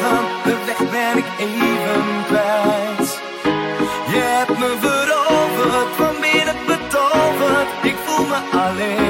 vragen, de weg ben ik even kwijt. Je hebt me veroverd, van binnen betoverd, ik voel me alleen.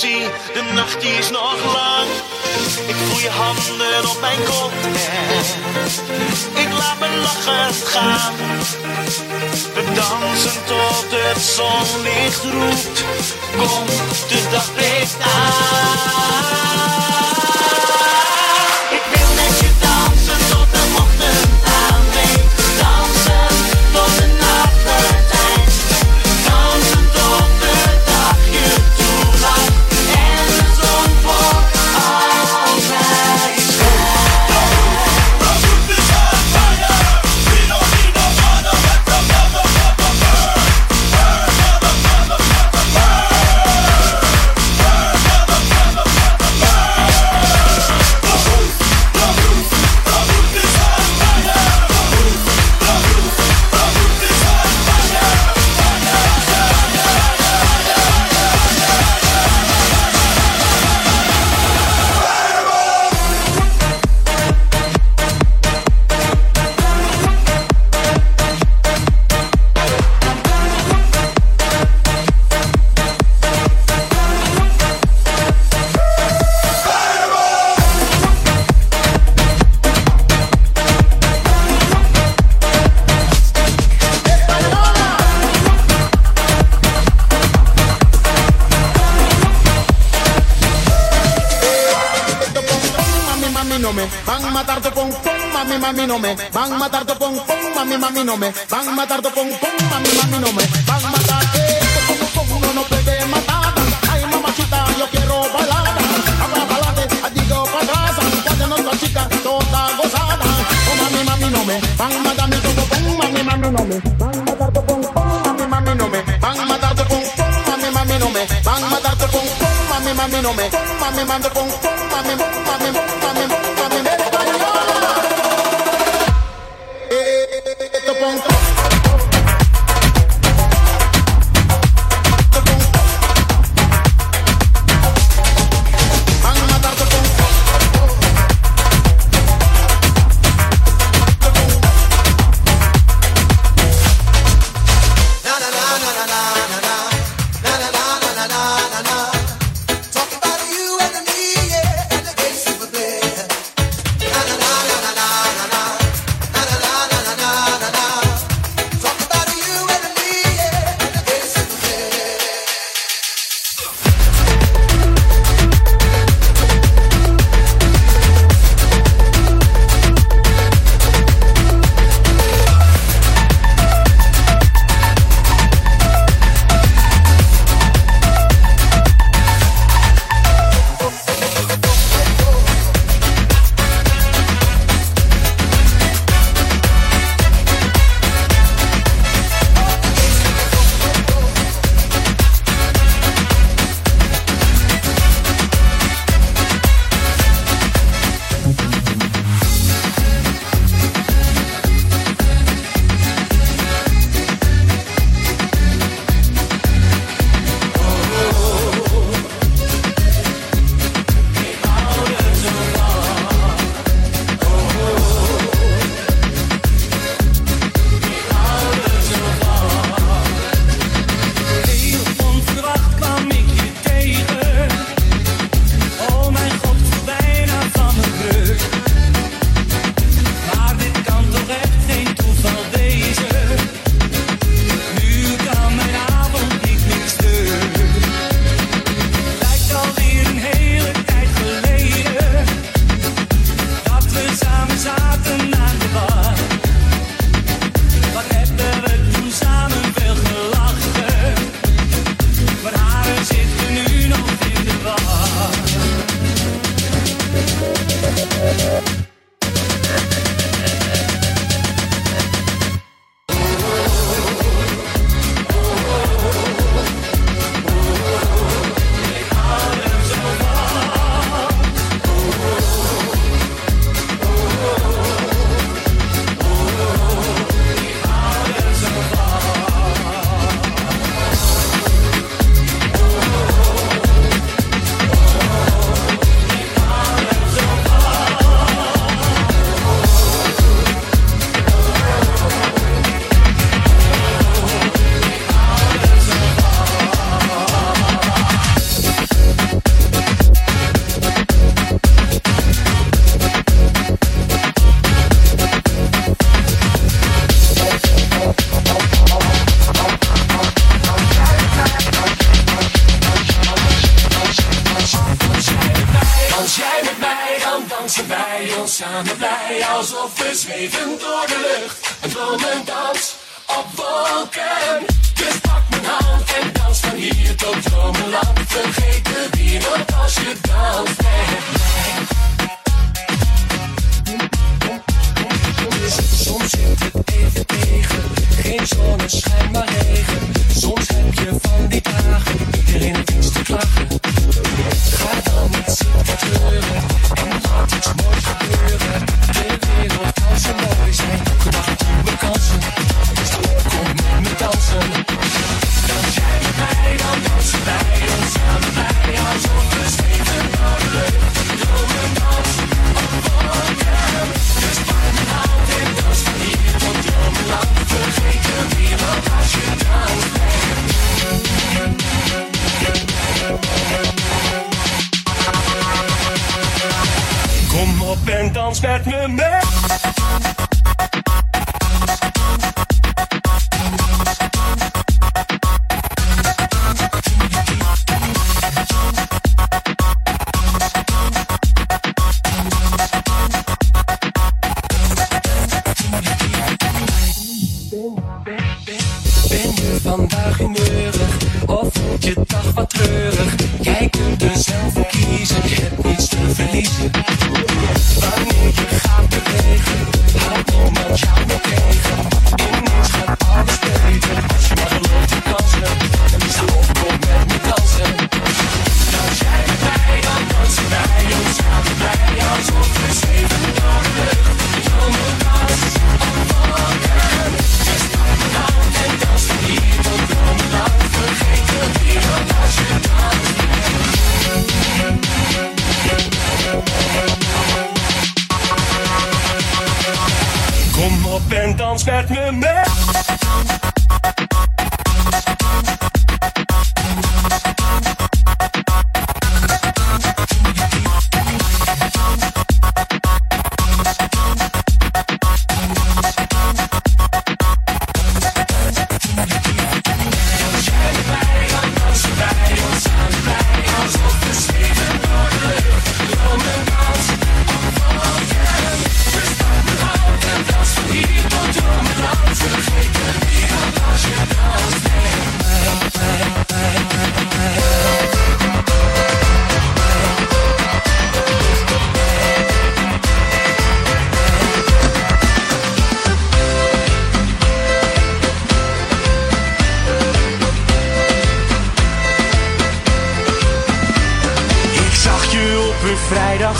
De nacht die is nog lang. Ik voel je handen op mijn kop. Ik laat me lachen gaan. We dansen tot het zonlicht roept. Kom, de dag breekt aan. Van a matar tu pom pom, mami, mami, no me van a matar eh, tu pom pom, no no puede matar. Ay, mamacita, yo quiero balada, habla balade, digo pa' atrás, cuando no la chica toda gozada. Oh, mami, mami, no me van a matar mi tu pom pom, mami, mami, no me van a matar tu pom pom, mami, mami, no me van a matar tu pom pom, mami, mami, no me van a matar tu pom pom, mami, mami, no me mami, mami.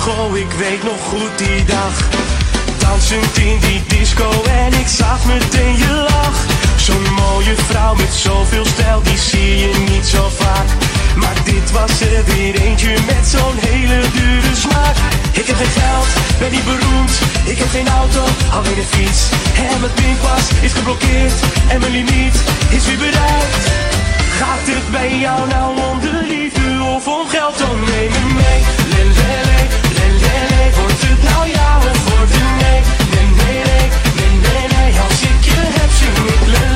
oh ik weet nog goed die dag. Dansend in die disco en ik zag meteen je lach. Zo'n mooie vrouw met zoveel stijl, die zie je niet zo vaak. Maar dit was er weer eentje met zo'n hele dure smaak. Ik heb geen geld, ben niet beroemd. Ik heb geen auto, alweer een fiets. En mijn was is geblokkeerd En mijn limiet is weer bereikt. Gaat het bij jou nou om de liefde of om geld? Dan neem me mee, le, le, le. Als ik je heb, zie ik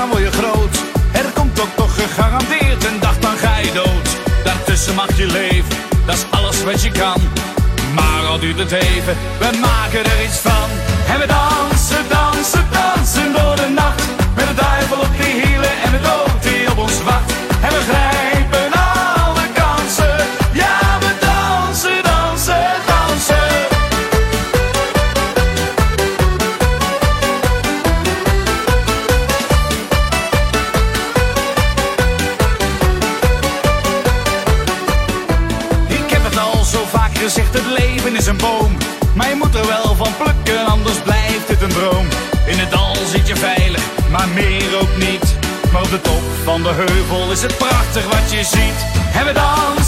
dan word je groot. Er komt ook toch gegarandeerd een dag, dan ga je dood. Daartussen mag je leven, dat is alles wat je kan. Maar al duurt het even, we maken er iets van. En we dansen, dansen, dansen door de nacht. heuvel is het prachtig wat je ziet. Hebben dan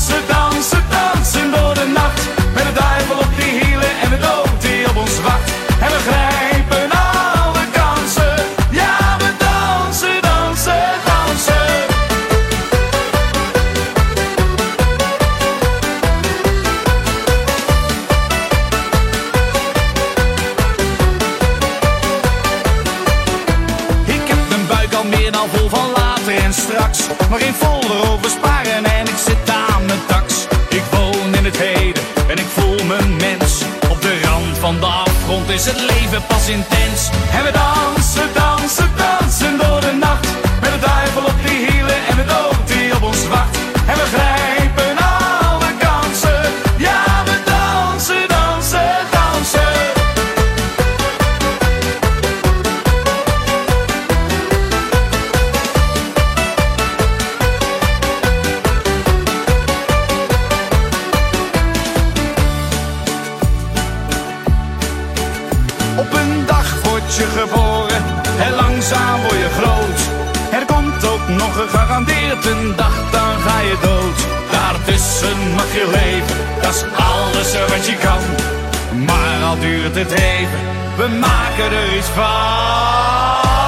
gedreven. We maken er iets van.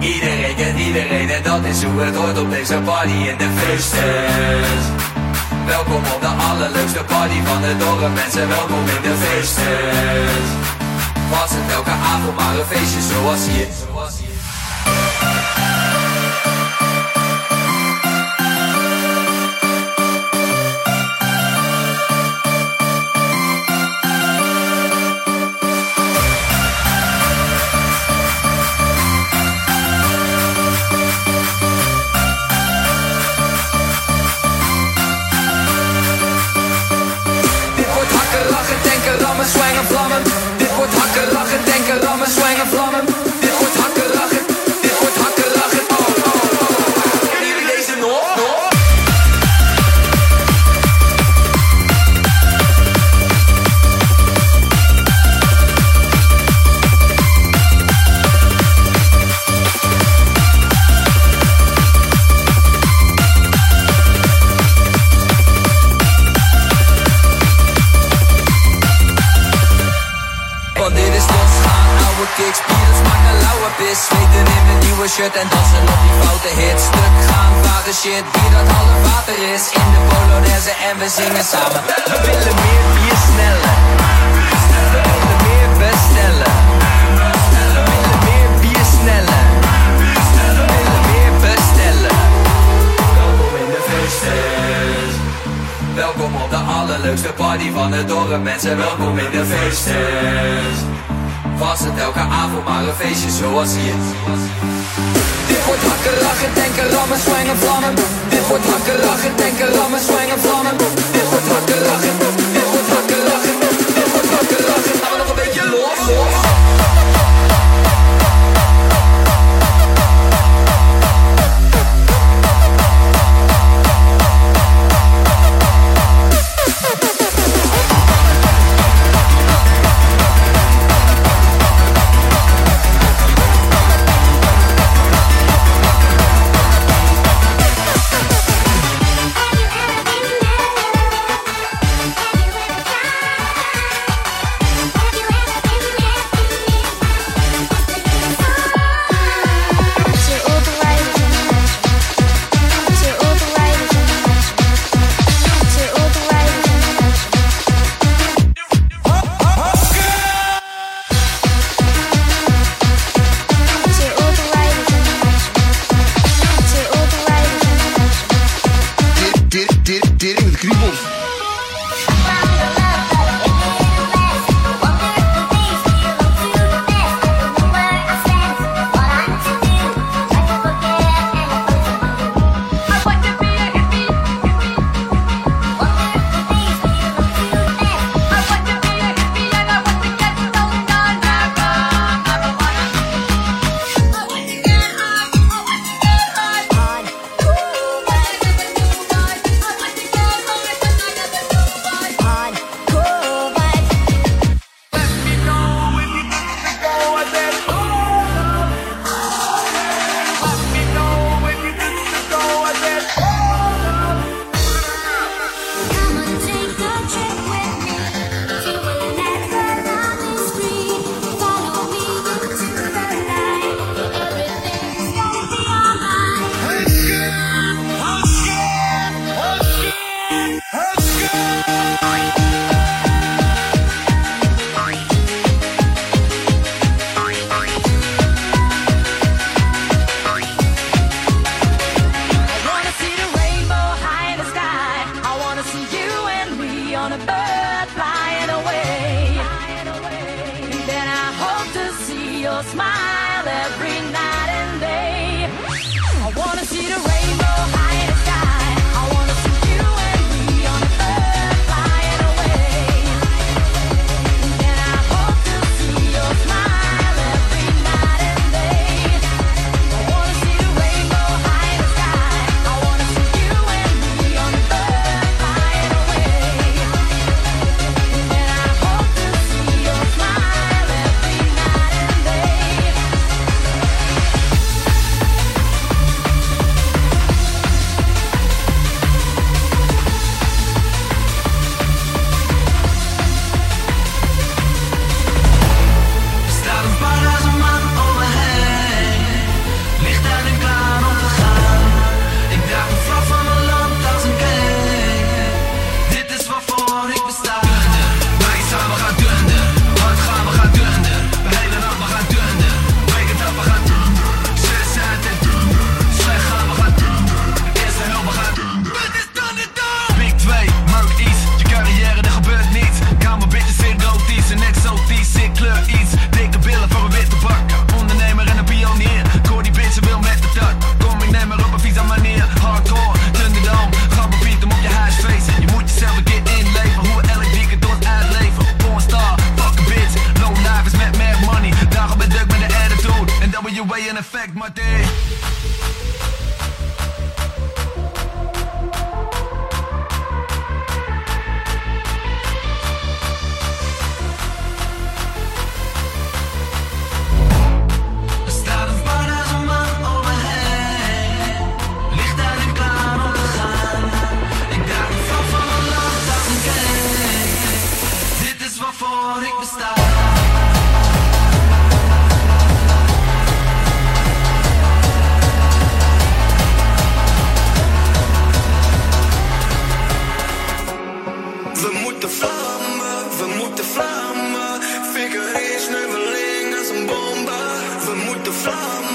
Iedereen kent iedereen en dat is hoe het hoort op deze party in de feesttent. Welkom op de allerleukste party van het dorp. Mensen, welkom in de feesttent. Was het elke avond maar een feestje. Zoals hier. Zwangen, vlammen. Dit wordt hakken, lachen, denken, rammen, zwangen, vlammen. Shirt en dansen op die foute hit Stuk gaan, varen shit, bier dat half water is. In de Polonaise en we zingen samen. We willen meer bier sneller We willen meer bestellen. We willen meer bier sneller We willen meer bestellen. Welkom in de feesttent Welkom op de allerleukste party van het dorp Mensen, welkom in de feesttent Was het elke avond maar een feestje zoals hier. Dit wordt hakken, lachen, denken, rammen, zwangen, vlammen. Dit wordt hakken, lachen, denken, rammen, zwangen, vlammen. Dit wordt hakken, lachen, dit wordt hakken, lachen. Dit wordt hakken, lachen, gaan we nog een beetje los, los We